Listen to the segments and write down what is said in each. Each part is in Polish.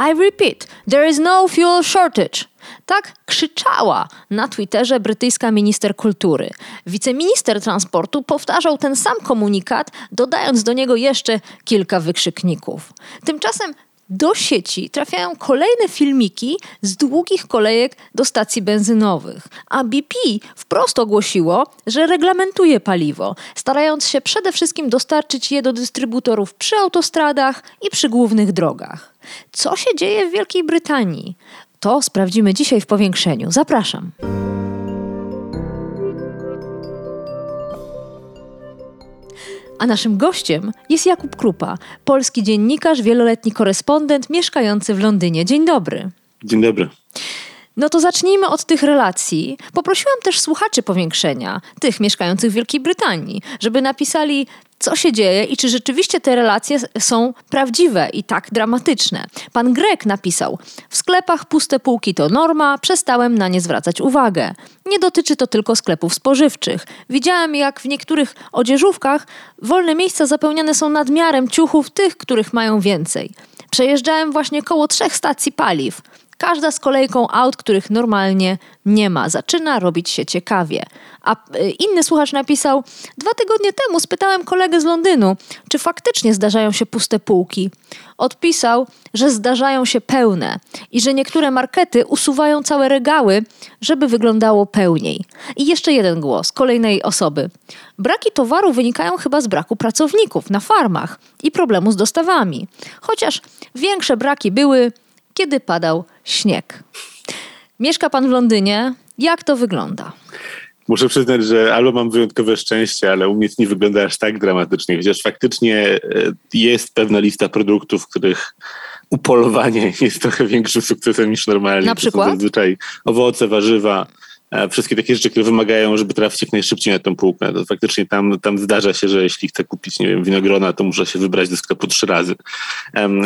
I repeat, there is no fuel shortage. Tak krzyczała na Twitterze brytyjska minister kultury. Wiceminister transportu powtarzał ten sam komunikat, dodając do niego jeszcze kilka wykrzykników. Tymczasem do sieci trafiają kolejne filmiki z długich kolejek do stacji benzynowych, a BP wprost ogłosiło, że reglamentuje paliwo, starając się przede wszystkim dostarczyć je do dystrybutorów przy autostradach i przy głównych drogach. Co się dzieje w Wielkiej Brytanii? To sprawdzimy dzisiaj w powiększeniu. Zapraszam. A naszym gościem jest Jakub Krupa, polski dziennikarz, wieloletni korespondent mieszkający w Londynie. Dzień dobry. Dzień dobry. No to zacznijmy od tych relacji. Poprosiłam też słuchaczy powiększenia, tych mieszkających w Wielkiej Brytanii, żeby napisali, co się dzieje i czy rzeczywiście te relacje są prawdziwe i tak dramatyczne. Pan Grek napisał: W sklepach puste półki to norma, przestałem na nie zwracać uwagę. Nie dotyczy to tylko sklepów spożywczych. Widziałem, jak w niektórych odzieżówkach wolne miejsca zapełniane są nadmiarem ciuchów tych, których mają więcej. Przejeżdżałem właśnie koło trzech stacji paliw. Każda z kolejką aut, których normalnie nie ma. Zaczyna robić się ciekawie. A y, inny słuchacz napisał: Dwa tygodnie temu spytałem kolegę z Londynu, czy faktycznie zdarzają się puste półki. Odpisał, że zdarzają się pełne i że niektóre markety usuwają całe regały, żeby wyglądało pełniej. I jeszcze jeden głos kolejnej osoby. Braki towaru wynikają chyba z braku pracowników na farmach i problemu z dostawami. Chociaż większe braki były kiedy padał śnieg. Mieszka pan w Londynie. Jak to wygląda? Muszę przyznać, że albo mam wyjątkowe szczęście, ale u mnie nie wygląda aż tak dramatycznie, chociaż faktycznie e, jest pewna lista produktów, których upolowanie jest trochę większym sukcesem niż normalnie. Na przykład? To są zazwyczaj owoce, warzywa, wszystkie takie rzeczy, które wymagają, żeby trafić jak najszybciej na tą półkę. To faktycznie tam, tam zdarza się, że jeśli chcę kupić, nie wiem, winogrona, to muszę się wybrać do sklepu trzy razy,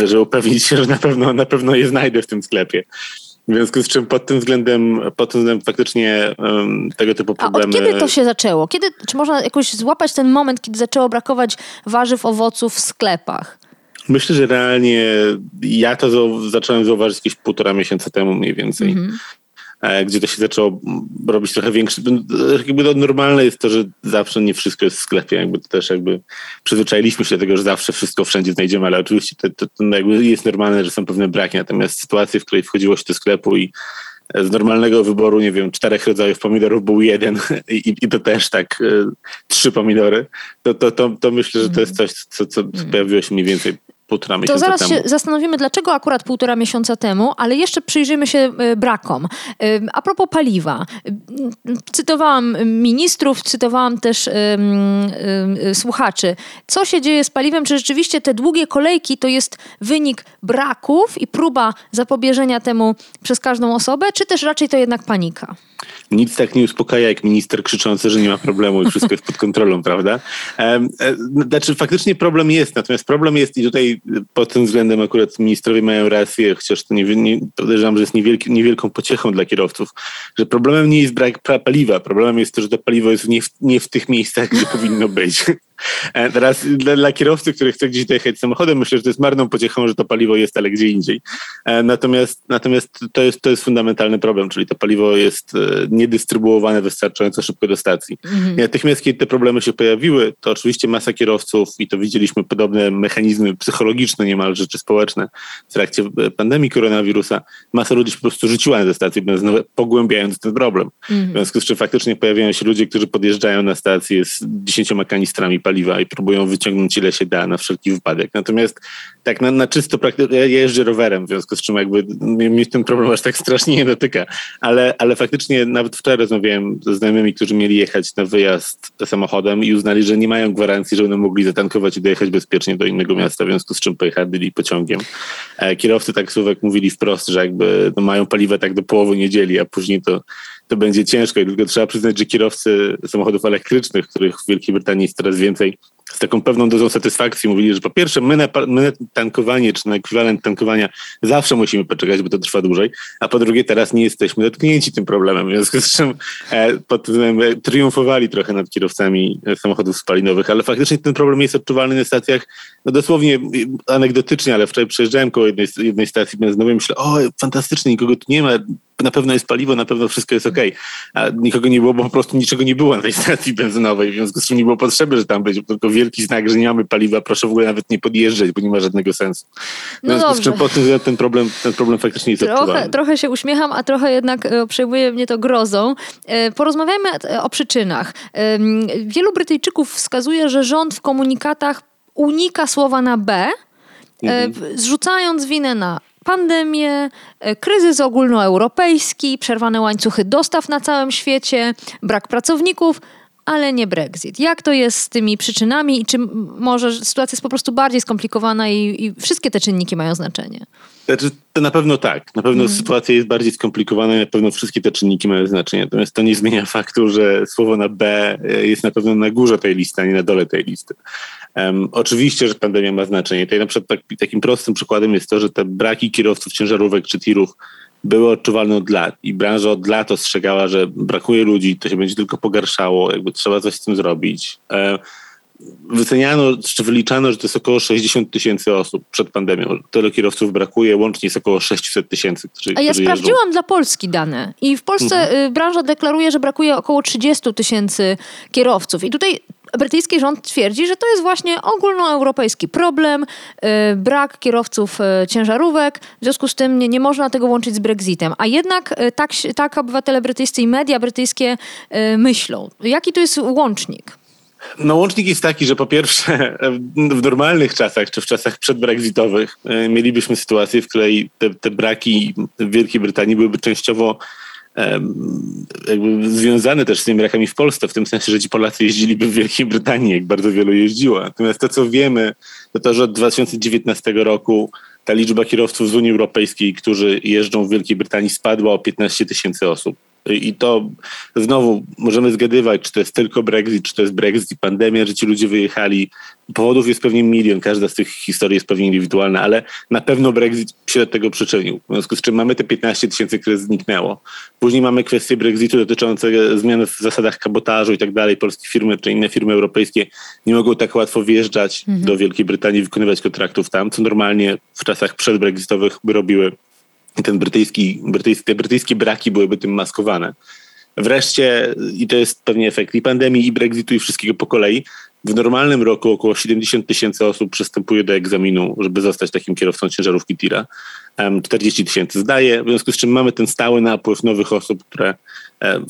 żeby upewnić się, że na pewno, na pewno je znajdę w tym sklepie. W związku z czym pod tym względem, pod tym względem faktycznie um, tego typu problemy... A od kiedy to się zaczęło? Kiedy, czy można jakoś złapać ten moment, kiedy zaczęło brakować warzyw, owoców w sklepach? Myślę, że realnie ja to zacząłem zauważyć jakieś półtora miesiąca temu mniej więcej. Mm -hmm. E, gdzie to się zaczęło robić trochę większe. Jakby to normalne jest to, że zawsze nie wszystko jest w sklepie. Jakby to też jakby przyzwyczailiśmy się do tego, że zawsze wszystko wszędzie znajdziemy, ale oczywiście to, to, to jakby jest normalne, że są pewne braki. Natomiast sytuacje, w której wchodziło się do sklepu i z normalnego wyboru, nie wiem, czterech rodzajów pomidorów był jeden i, i to też tak y, trzy pomidory, to, to, to, to myślę, że to jest coś, co, co mm. pojawiło się mniej więcej półtora miesiąca To zaraz temu. się zastanowimy, dlaczego akurat półtora miesiąca temu, ale jeszcze przyjrzymy się e, brakom. A propos paliwa. Cytowałam ministrów, cytowałam też słuchaczy. Co się dzieje z paliwem? Czy rzeczywiście te długie kolejki to jest wynik braków i próba zapobieżenia temu przez każdą osobę, czy też raczej to jednak panika? Nic tak nie uspokaja jak minister krzyczący, że nie ma problemu i wszystko jest pod kontrolą, prawda? E, znaczy faktycznie problem jest, natomiast problem jest i tutaj pod tym względem akurat ministrowie mają rację, chociaż to nie, nie, podejrzewam, że jest niewielki, niewielką pociechą dla kierowców, że problemem nie jest brak paliwa, problemem jest to, że to paliwo jest nie w, nie w tych miejscach, gdzie powinno być. E, teraz dla, dla, kierowcy, który chce gdzieś dojechać samochodem, myślę, że to jest marną pociechą, że to paliwo jest, ale gdzie indziej. E, natomiast, natomiast to, jest, to jest fundamentalny problem, czyli to paliwo jest e, niedystrybuowane wystarczająco szybko do stacji. Mhm. Natychmiast, kiedy te problemy się pojawiły, to oczywiście masa kierowców i to widzieliśmy podobne mechanizmy psychologiczne niemalże, czy społeczne w trakcie pandemii koronawirusa, masa ludzi po prostu rzuciła na stacje benzynowe, pogłębiając ten problem. Mhm. W związku z czym faktycznie pojawiają się ludzie, którzy podjeżdżają na stację z dziesięcioma kanistrami paliwa paliwa i próbują wyciągnąć ile się da na wszelki wypadek. Natomiast tak na, na czysto praktycznie, ja jeżdżę rowerem, w związku z czym jakby mi ten problem aż tak strasznie nie dotyka, ale, ale faktycznie nawet wczoraj rozmawiałem ze znajomymi, którzy mieli jechać na wyjazd samochodem i uznali, że nie mają gwarancji, że będą mogli zatankować i dojechać bezpiecznie do innego miasta, w związku z czym pojechali pociągiem. E, kierowcy taksówek mówili wprost, że jakby no, mają paliwo tak do połowy niedzieli, a później to to będzie ciężko. I tylko trzeba przyznać, że kierowcy samochodów elektrycznych, których w Wielkiej Brytanii jest coraz więcej, z taką pewną dozą satysfakcji mówili, że po pierwsze my na, my na tankowanie, czy na ekwiwalent tankowania zawsze musimy poczekać, bo to trwa dłużej, a po drugie teraz nie jesteśmy dotknięci tym problemem, w związku z czym e, pod, e, triumfowali trochę nad kierowcami samochodów spalinowych, ale faktycznie ten problem jest odczuwalny na stacjach, no dosłownie anegdotycznie, ale wczoraj przejeżdżałem koło jednej, jednej stacji benzynowej myślę, o fantastycznie, nikogo tu nie ma, na pewno jest paliwo, na pewno wszystko jest ok. A nikogo nie było, bo po prostu niczego nie było na tej stacji benzynowej, w związku z czym nie było potrzeby, że tam będzie tylko wielki znak, że nie mamy paliwa, proszę w ogóle nawet nie podjeżdżać, bo nie ma żadnego sensu. No z czym po tym ten problem, ten problem faktycznie jest trochę. Trochę się uśmiecham, a trochę jednak e, przejmuje mnie to grozą. E, porozmawiajmy o przyczynach. Wielu Brytyjczyków wskazuje, że rząd w komunikatach unika słowa na B, e, mhm. zrzucając winę na pandemię, e, kryzys ogólnoeuropejski, przerwane łańcuchy dostaw na całym świecie, brak pracowników, ale nie Brexit. Jak to jest z tymi przyczynami i czy może sytuacja jest po prostu bardziej skomplikowana i, i wszystkie te czynniki mają znaczenie? Znaczy, to na pewno tak. Na pewno mm. sytuacja jest bardziej skomplikowana i na pewno wszystkie te czynniki mają znaczenie. Natomiast to nie zmienia faktu, że słowo na B e, jest na pewno na górze tej listy, a nie na dole tej listy. Um, oczywiście, że pandemia ma znaczenie. Tutaj na przykład tak, takim prostym przykładem jest to, że te braki kierowców ciężarówek czy tirów były odczuwalne od lat i branża od lat ostrzegała, że brakuje ludzi, to się będzie tylko pogarszało, jakby trzeba coś z tym zrobić. Um, wyceniano, czy wyliczano, że to jest około 60 tysięcy osób przed pandemią. Tyle kierowców brakuje, łącznie jest około 600 tysięcy. A ja sprawdziłam jeżdżą. dla Polski dane i w Polsce mhm. Y, branża deklaruje, że brakuje około 30 tysięcy kierowców. I tutaj brytyjski rząd twierdzi, że to jest właśnie ogólnoeuropejski problem, yy, brak kierowców yy, ciężarówek, w związku z tym nie, nie można tego łączyć z Brexitem. A jednak yy, tak, tak obywatele brytyjscy i media brytyjskie y, myślą. Jaki to jest łącznik? No łącznik jest taki, że po pierwsze w normalnych czasach, czy w czasach przedbrexitowych mielibyśmy sytuację, w której te, te braki w Wielkiej Brytanii byłyby częściowo jakby związane też z tymi brakami w Polsce, w tym sensie, że ci Polacy jeździliby w Wielkiej Brytanii, jak bardzo wielu jeździło. Natomiast to, co wiemy, to to, że od 2019 roku ta liczba kierowców z Unii Europejskiej, którzy jeżdżą w Wielkiej Brytanii, spadła o 15 tysięcy osób. I to znowu możemy zgadywać, czy to jest tylko Brexit, czy to jest Brexit i pandemia, że ci ludzie wyjechali. Powodów jest pewnie milion, każda z tych historii jest pewnie indywidualna, ale na pewno Brexit się do tego przyczynił. W związku z czym mamy te 15 tysięcy, które zniknęło. Później mamy kwestie Brexitu dotyczące zmian w zasadach kabotażu i tak dalej. Polskie firmy czy inne firmy europejskie nie mogą tak łatwo wjeżdżać mhm. do Wielkiej Brytanii, wykonywać kontraktów tam, co normalnie w czasach przedbrexitowych by robiły ten brytyjski, brytyjski, te brytyjskie braki byłyby tym maskowane. Wreszcie, i to jest pewnie efekt i pandemii, i Brexitu, i wszystkiego po kolei, w normalnym roku około 70 tysięcy osób przystępuje do egzaminu, żeby zostać takim kierowcą ciężarówki tira. 40 tysięcy zdaje, w związku z czym mamy ten stały napływ nowych osób, które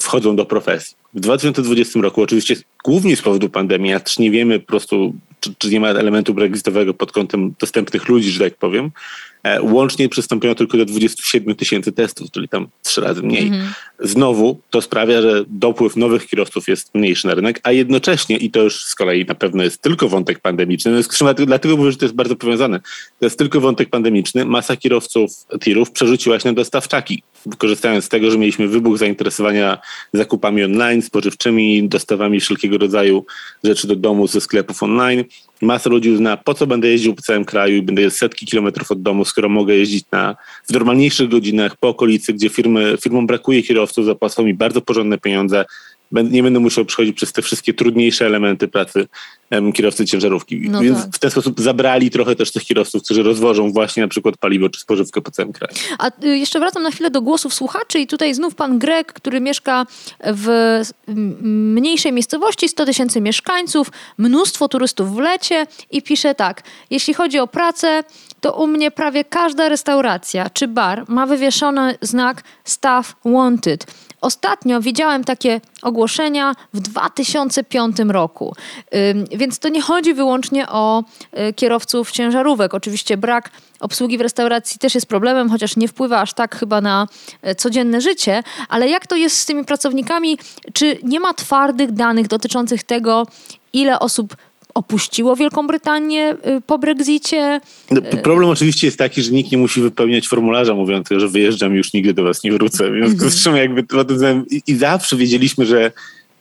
wchodzą do profesji. W 2020 roku, oczywiście głównie z powodu pandemii, a też nie wiemy po prostu, czy, czy nie ma elementu brexitowego pod kątem dostępnych ludzi, że tak powiem, E, łącznie przystąpiono tylko do 27 tysięcy testów, czyli tam trzy razy mniej. Mhm. Znowu to sprawia, że dopływ nowych kierowców jest mniejszy na rynek, a jednocześnie, i to już z kolei na pewno jest tylko wątek pandemiczny, no dlatego mówię, że to jest bardzo powiązane, to jest tylko wątek pandemiczny, masa kierowców tirów przerzuciła się na dostawczaki, korzystając z tego, że mieliśmy wybuch zainteresowania zakupami online, spożywczymi, dostawami wszelkiego rodzaju rzeczy do domu ze sklepów online masa ludzi uzna, po co będę jeździł po całym kraju i będę setki kilometrów od domu, skoro mogę jeździć na, w normalniejszych godzinach po okolicy, gdzie firmy, firmom brakuje kierowców, zapłacą mi bardzo porządne pieniądze, nie będę musiał przechodzić przez te wszystkie trudniejsze elementy pracy kierowcy ciężarówki. No Więc tak. w ten sposób zabrali trochę też tych kierowców, którzy rozwożą właśnie na przykład paliwo czy spożywkę po całym kraju. A y, jeszcze wracam na chwilę do głosów słuchaczy i tutaj znów pan Grek, który mieszka w mniejszej miejscowości, 100 tysięcy mieszkańców, mnóstwo turystów w lecie i pisze tak, jeśli chodzi o pracę, to u mnie prawie każda restauracja czy bar ma wywieszony znak staff wanted ostatnio widziałem takie ogłoszenia w 2005 roku. Więc to nie chodzi wyłącznie o y, kierowców ciężarówek. Oczywiście brak obsługi w restauracji też jest problemem, chociaż nie wpływa aż tak chyba na e, codzienne życie, ale jak to jest z tymi pracownikami? Czy nie ma twardych danych dotyczących tego, ile osób opuściło Wielką Brytanię y, po Brexicie? No, problem oczywiście jest taki, że nikt nie musi wypełniać formularza mówiącego, że wyjeżdżam i już nigdy do was nie wrócę. W związku z czym jakby i, i zawsze wiedzieliśmy, że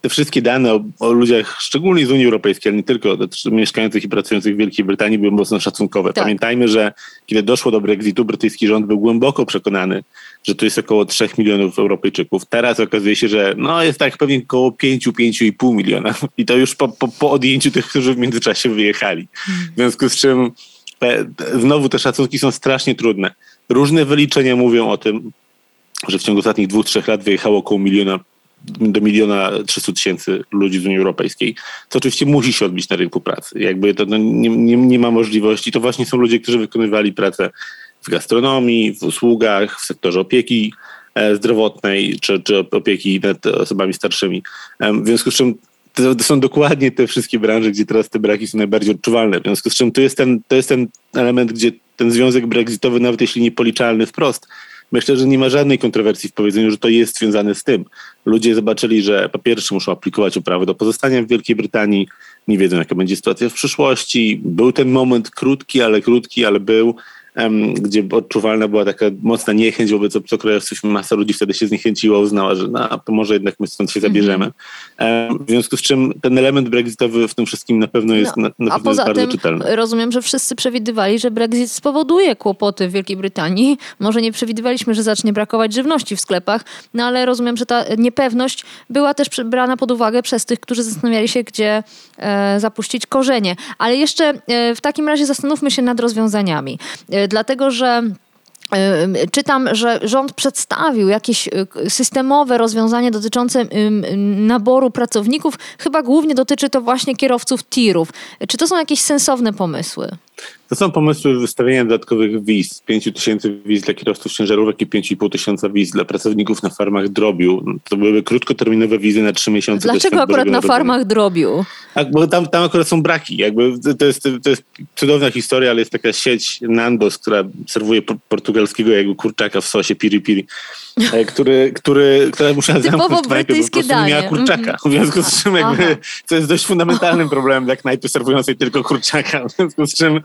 te wszystkie dane o, o, ludziach, szczególnie z Unii Europejskiej, ale nie tylko, mieszkających i pracujących w Wielkiej Brytanii były mocno szacunkowe. Tak. Pamiętajmy, że kiedy doszło do Brexitu, brytyjski rząd był głęboko przekonany, że to jest około 3 milionów Europejczyków. Teraz okazuje się, że no jest tak pewnie około 5-5,5 miliona i to już po, po, po odjęciu tych, którzy w międzyczasie wyjechali. W związku z czym te, te, znowu te szacunki są strasznie trudne. Różne wyliczenia mówią o tym, że w ciągu ostatnich dwóch, trzech lat wyjechało około miliona do miliona 300 tysięcy ludzi z Unii Europejskiej, co oczywiście musi się odbić na rynku pracy. Jakby to no, nie, nie, nie ma możliwości. To właśnie są ludzie, którzy wykonywali pracę w gastronomii, w usługach, w sektorze opieki e, zdrowotnej czy, czy opieki nad osobami starszymi. W związku z czym to, są dokładnie te wszystkie branże, gdzie teraz te braki są najbardziej odczuwalne. W związku z czym to jest ten, to jest ten element, gdzie ten związek brexitowy, nawet jeśli niepoliczalny wprost, Myślę, że nie ma żadnej kontrowersji w powiedzeniu, że to jest związane z tym. Ludzie zobaczyli, że po pierwsze muszą aplikować o prawo do pozostania w Wielkiej Brytanii, nie wiedzą jaka będzie sytuacja w przyszłości. Był ten moment krótki, ale krótki, ale był gdzie odczuwalna była taka mocna niechęć wobec obcokrajowców. Masa ludzi wtedy się zniechęciła, uznała, że no, to może jednak my stąd się mhm. zabierzemy. W związku z czym ten element brexitowy w tym wszystkim na pewno jest, no, na, na pewno jest bardzo tym czytelny. Rozumiem, że wszyscy przewidywali, że Brexit spowoduje kłopoty w Wielkiej Brytanii. Może nie przewidywaliśmy, że zacznie brakować żywności w sklepach, no ale rozumiem, że ta niepewność była też brana pod uwagę przez tych, którzy zastanawiali się, gdzie e, zapuścić korzenie. Ale jeszcze e, w takim razie zastanówmy się nad rozwiązaniami. E, dlatego że Czytam, że rząd przedstawił jakieś y, systemowe rozwiązanie dotyczące naboru pracowników. Chyba głównie dotyczy to właśnie kierowców tirów. Czy to są jakieś sensowne pomysły? To są pomysły wystawienia dodatkowych wiz. 5 tysięcy wiz dla kierowców ciężarówek i 5,5 tysiąca wiz dla pracowników na farmach drobiu. To byłyby krótkoterminowe wizy na 3 miesiące. Dlaczego akurat na farmach drobiu? Tak, bo tam, tam akurat są braki. Jakby to, jest, to jest cudowna historia, ale jest taka sieć Nandos, która serwuje portugalskiego jakby kurczaka w sosie piri piri. E, który, który, zamknąć knajpę, bo po prostu miała kurczaka. Mm -hmm. W związku z czym jakby, to jest dość fundamentalnym problemem dla knajpy serwującej tylko kurczaka. W związku z czym,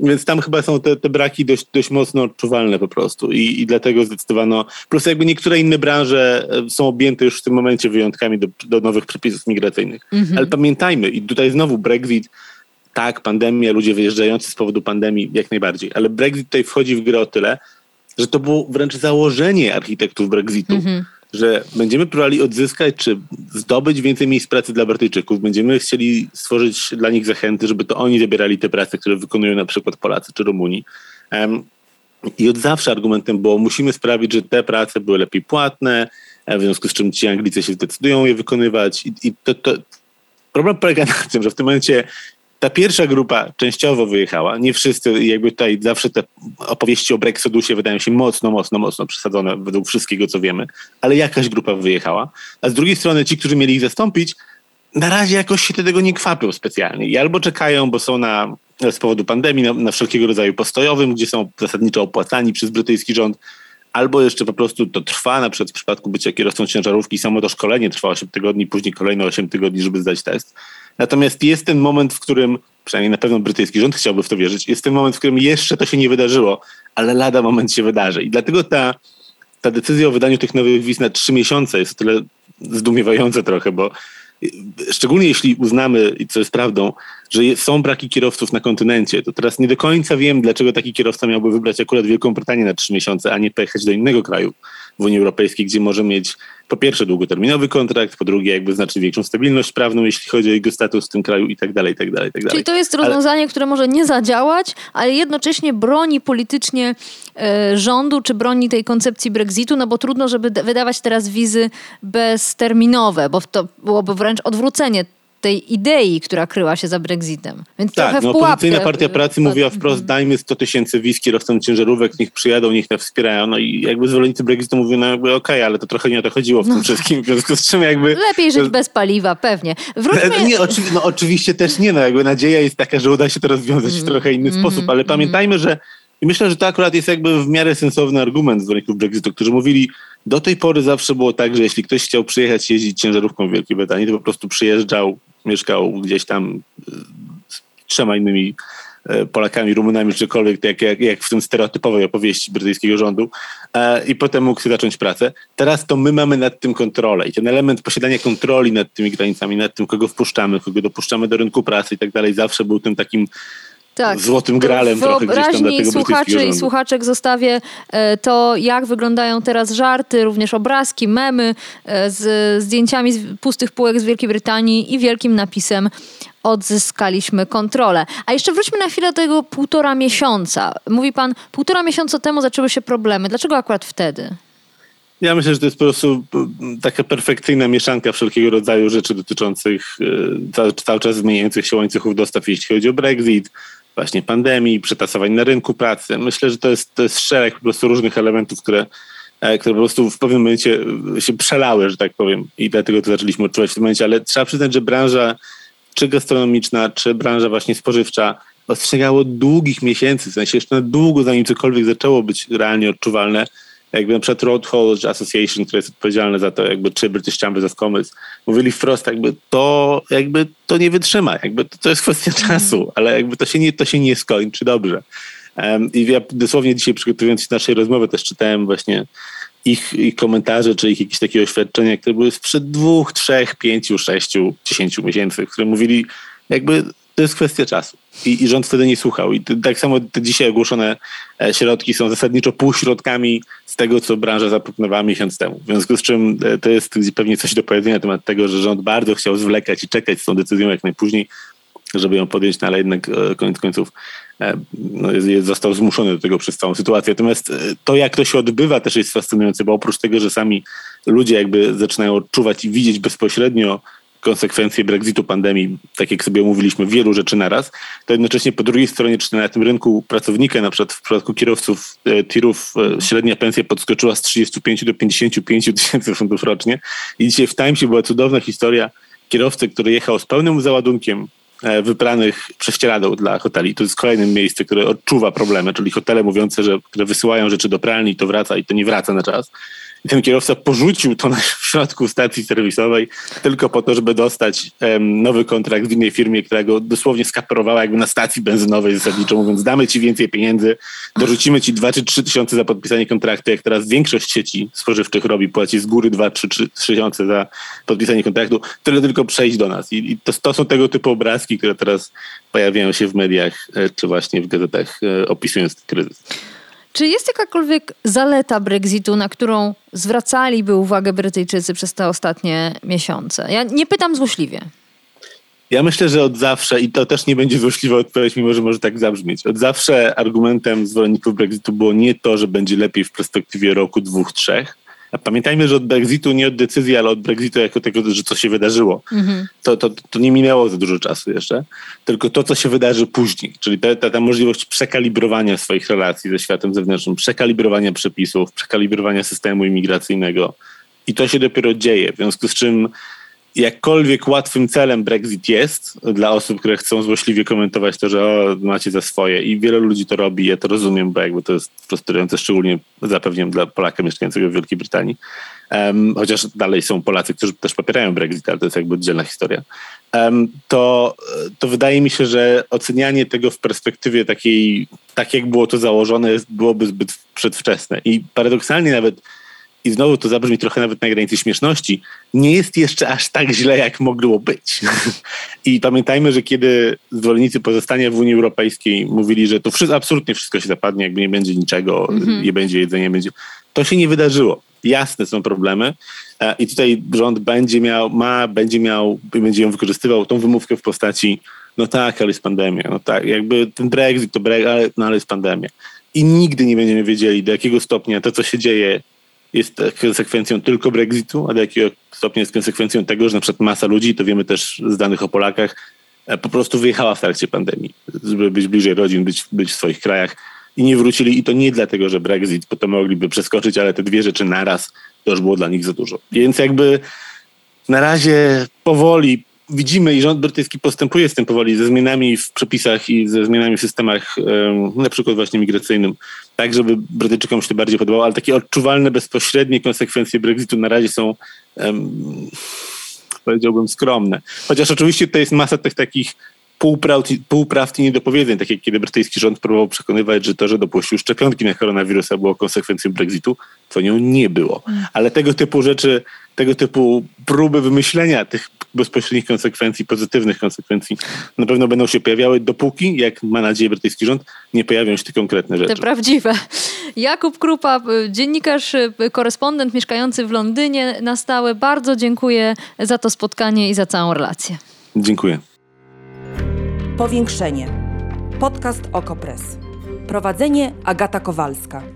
więc tam chyba są te, te braki dość, dość mocno odczuwalne po prostu I, i dlatego zdecydowano, plus jakby niektóre inne branże e, są objęte już w tym momencie wyjątkami do, do nowych przepisów migracyjnych. -hmm. Ale pamiętajmy, i tutaj znowu Brexit, tak, pandemia, ludzie wyjeżdżający z powodu pandemii, jak najbardziej, ale Brexit tutaj wchodzi w grę o tyle, że to było wręcz założenie architektów Brexitu, mm-hmm. że będziemy próbowali odzyskać czy zdobyć więcej miejsc pracy dla Brytyjczyków, będziemy chcieli stworzyć dla nich zachęty, żeby to oni zabierali te prace, które wykonują na przykład Polacy czy Rumuni. Um, I od zawsze argumentem było, musimy sprawić, że te prace były lepiej płatne, w związku z czym ci Anglicy się zdecydują je wykonywać. I, i to, to, problem polega na tym, że w tym momencie ta pierwsza grupa częściowo wyjechała. Nie wszyscy, jakby tutaj zawsze te opowieści o Brexidusie wydają się mocno, mocno, mocno przesadzone według wszystkiego, co wiemy, ale jakaś grupa wyjechała. A z drugiej strony ci, którzy mieli ich zastąpić, na razie jakoś się tego nie kwapią specjalnie. I albo czekają, bo są na, z powodu pandemii na, na wszelkiego rodzaju postojowym, gdzie są zasadniczo opłacani przez brytyjski rząd, albo jeszcze po prostu to trwa, na przykład w przypadku bycia kierowcą ciężarówki, samo to szkolenie trwa 8 tygodni, później kolejne 8 tygodni, żeby zdać test. Natomiast jest ten moment, w którym, przynajmniej na pewno brytyjski rząd chciałby w to wierzyć, jest ten moment, w którym jeszcze to się nie wydarzyło, ale lada moment się wydarzy. I dlatego ta, ta decyzja o wydaniu tych nowych wiz na trzy miesiące jest o tyle zdumiewająca trochę, bo szczególnie jeśli uznamy, i co jest prawdą, że są braki kierowców na kontynencie, to teraz nie do końca wiem, dlaczego taki kierowca miałby wybrać akurat Wielką Brytanię na trzy miesiące, a nie pojechać do innego kraju w Unii Europejskiej, gdzie może mieć po pierwsze długoterminowy kontrakt, po drugie jakby znacznie większą stabilność prawną, jeśli chodzi o jego status w tym kraju i tak dalej, i tak dalej, i tak dalej. Czyli to jest rozwiązanie, ale... które może nie zadziałać, ale jednocześnie broni politycznie e, rządu, czy broni tej koncepcji Brexitu, no bo trudno, żeby wydawać teraz wizy bezterminowe, bo to byłoby wręcz odwrócenie tej idei, która kryła się za Brexitem. Więc tak, trochę no, w opozycyjna partia pracy mówiła wprost, dajmy 100 tysięcy wiz kierowcom ciężarówek, niech przyjadą, niech nas wspierają. No i jakby zwolennicy Brexitu mówią, no jakby okej, okay, ale to trochę nie o to chodziło w tym no. wszystkim, w związku z czym jakby... Lepiej żyć bez paliwa, pewnie. Wróćmy... Nie, oczywi no, oczywiście też nie, no jakby nadzieja jest taka, że uda się to rozwiązać w mm, trochę inny mm, sposób, ale mm. pamiętajmy, że i myślę, że to akurat jest jakby w miarę sensowny argument zwolenników Brexitu, którzy mówili, do tej pory zawsze było tak, że jeśli ktoś chciał przyjechać jeździć ciężarówką w Wielkiej Brytanii, to po prostu przyjeżdżał, mieszkał gdzieś tam e, z trzema innymi e, Polakami, Rumunami, czykolwiek, jak, jak, jak w tym stereotypowej opowieści brytyjskiego rządu e, i potem mógł zacząć pracę. Teraz to my mamy nad tym kontrolę i ten element posiadania kontroli nad tymi granicami, nad tym, kogo wpuszczamy, kogo dopuszczamy do rynku pracy i tak dalej, zawsze był tym takim tak. złotym gralem trochę gdzieś tam dla tego słuchaczy i słuchaczek zostawię e, to, jak wyglądają teraz żarty, również obrazki, memy e, z zdjęciami z pustych półek z Wielkiej Brytanii i wielkim napisem odzyskaliśmy kontrolę. A jeszcze wróćmy na chwilę do tego półtora miesiąca. Mówi pan, półtora miesiąca temu zaczęły się problemy. Dlaczego akurat wtedy? Ja myślę, że to jest po prostu taka perfekcyjna mieszanka wszelkiego rodzaju rzeczy dotyczących cały, cały czas zmieniających się łańcuchów dostaw, jeśli chodzi o Brexit, właśnie pandemii, przetasowań na rynku pracy. Myślę, że to jest, to jest szereg po prostu różnych elementów, które, e, które po prostu w pewnym momencie się przelały, że tak powiem i dlatego to zaczęliśmy odczuwać w tym momencie, ale trzeba przyznać, że branża czy gastronomiczna, czy branża właśnie spożywcza ostrzegało długich miesięcy, w sensie jeszcze na długo zanim cokolwiek zaczęło być realnie odczuwalne, jakby na przykład Road Haulage Association, które jest odpowiedzialne za to, jakby czy British Chamber of Commerce, mówili wprost, jakby to, jakby to nie wytrzyma, jakby to, to jest kwestia mhm. czasu, ale jakby to się nie, to się nie skończy dobrze. Um, I ja dosłownie dzisiaj przygotowując się do naszej rozmowy też czytałem właśnie ich, ich komentarze, czy ich jakieś takie oświadczenia, które były sprzed dwóch, trzech, pięciu, sześciu, dziesięciu miesięcy, które mówili jakby to jest kwestia czasu. I, I, rząd wtedy nie słuchał. I tak samo te dzisiaj ogłoszone e, środki są zasadniczo półśrodkami z tego, co branża zaproponowała miesiąc temu. W związku z czym e, to jest pewnie coś do powiedzenia na temat tego, że rząd bardzo chciał zwlekać i czekać z tą decyzją jak najpóźniej, żeby ją podjąć, no ale jednak e, koniec końców no, jest, został zmuszony do tego przez całą sytuację. Natomiast to, jak to się odbywa, też jest fascynujące, bo oprócz tego, że sami ludzie jakby zaczynają odczuwać i widzieć bezpośrednio konsekwencje Brexitu, pandemii, tak jak sobie omówiliśmy, wielu rzeczy naraz, to jednocześnie po drugiej stronie, czy na tym rynku pracownika, na przykład w przypadku kierowców e, tirów, e, średnia pensja podskoczyła z 35 do 55 tysięcy funtów rocznie. I dzisiaj w Timesie była cudowna historia kierowcy, który jechał z pełnym załadunkiem e, wypranych prześcieradeł dla hoteli. To jest kolejne miejsce, które odczuwa problemy, czyli hotele mówiące, że które wysyłają rzeczy do pralni to wraca i to nie wraca na czas. Ten kierowca porzucił to na, środku stacji serwisowej tylko po to, żeby dostać um, nowy kontrakt w innej firmie, która go dosłownie skaperowała jakby na stacji benzynowej zasadniczo, mówiąc damy ci więcej pieniędzy, dorzucimy ci 2 czy 3 tysiące za podpisanie kontraktu, jak teraz większość sieci spożywczych robi, płaci z góry 2 czy 3 tysiące za podpisanie kontraktu, tyle tylko przejść do nas. I, i to, to, są tego typu obrazki, które teraz pojawiają się w mediach e, czy właśnie w gazetach e, opisując kryzys. Czy jest jakakolwiek zaleta Brexitu, na którą zwracaliby uwagę Brytyjczycy przez te ostatnie miesiące? Ja nie pytam złośliwie. Ja myślę, że od zawsze, i to też nie będzie złośliwa odpowiedź, mimo że może tak zabrzmieć, od zawsze argumentem zwolenników Brexitu było nie to, że będzie lepiej w perspektywie roku, dwóch, trzech, Pamiętajmy, że od Brexitu, nie od decyzji, ale od Brexitu jako tego, że co się wydarzyło, mhm. to, to, to nie minęło za dużo czasu jeszcze, tylko to, co się wydarzy później, czyli ta, ta, ta możliwość przekalibrowania swoich relacji ze światem zewnętrznym, przekalibrowania przepisów, przekalibrowania systemu imigracyjnego. I to się dopiero dzieje, w związku z czym jakkolwiek łatwym celem Brexit jest dla osób, które chcą złośliwie komentować to, że o, macie za swoje i wielu ludzi to robi, ja to rozumiem, bo jakby to jest frustrujące, szczególnie zapewniam dla Polaka mieszkającego w Wielkiej Brytanii. Um, chociaż dalej są Polacy, którzy też popierają Brexit, ale to jest jakby oddzielna historia. Um, to, to wydaje mi się, że ocenianie tego w perspektywie takiej, tak jak było to założone, byłoby zbyt przedwczesne. I paradoksalnie nawet i znowu to zabrzmi trochę nawet na granicy śmieszności, nie jest jeszcze aż tak źle, jak mogło być. I pamiętajmy, że kiedy zwolennicy pozostania w Unii Europejskiej mówili, że to wszystko, absolutnie wszystko się zapadnie, jakby nie będzie niczego, mm-hmm. nie będzie jedzenia, będzie. To się nie wydarzyło. Jasne są problemy. E, I tutaj rząd będzie miał, ma, będzie miał, będzie ją wykorzystywał tą wymówkę w postaci, no tak, ale jest pandemia, no tak, jakby ten Brexit to Brexit, ale, no ale jest pandemia. I nigdy nie będziemy wiedzieli, do jakiego stopnia to, co się dzieje, jest konsekwencją tylko Brexitu, a do jakiego stopnia jest konsekwencją tego, że na przykład masa ludzi, to wiemy też z danych o Polakach, e, po prostu wyjechała w trakcie pandemii, żeby być bliżej rodzin, być, być w swoich krajach i nie wrócili. I to nie dlatego, że Brexit, bo to mogliby przeskoczyć, ale te dwie rzeczy naraz to już było dla nich za dużo. Więc jakby na razie powoli widzimy i rząd brytyjski postępuje z tym powoli, ze zmianami w przepisach i ze zmianami w systemach, na przykład właśnie migracyjnym, tak żeby Brytyjczykom się to bardziej podobało, ale takie odczuwalne, bezpośrednie konsekwencje Brexitu na razie są um, powiedziałbym skromne. Chociaż oczywiście to jest masa tych takich półprawd, półprawd i niedopowiedzeń, tak jak kiedy brytyjski rząd próbował przekonywać, że to, że dopuścił szczepionki na koronawirusa było konsekwencją Brexitu, to nią nie było. Ale tego typu rzeczy, tego typu próby wymyślenia tych bezpośrednich konsekwencji, pozytywnych konsekwencji na pewno będą się pojawiały, dopóki, jak ma nadzieję brytyjski rząd, nie pojawią się te konkretne rzeczy. Te prawdziwe. Jakub Krupa, dziennikarz, korespondent mieszkający w Londynie na stałe. Bardzo dziękuję za to spotkanie i za całą relację. Dziękuję. Powiększenie. Podcast Okopres. Prowadzenie Agata Kowalska.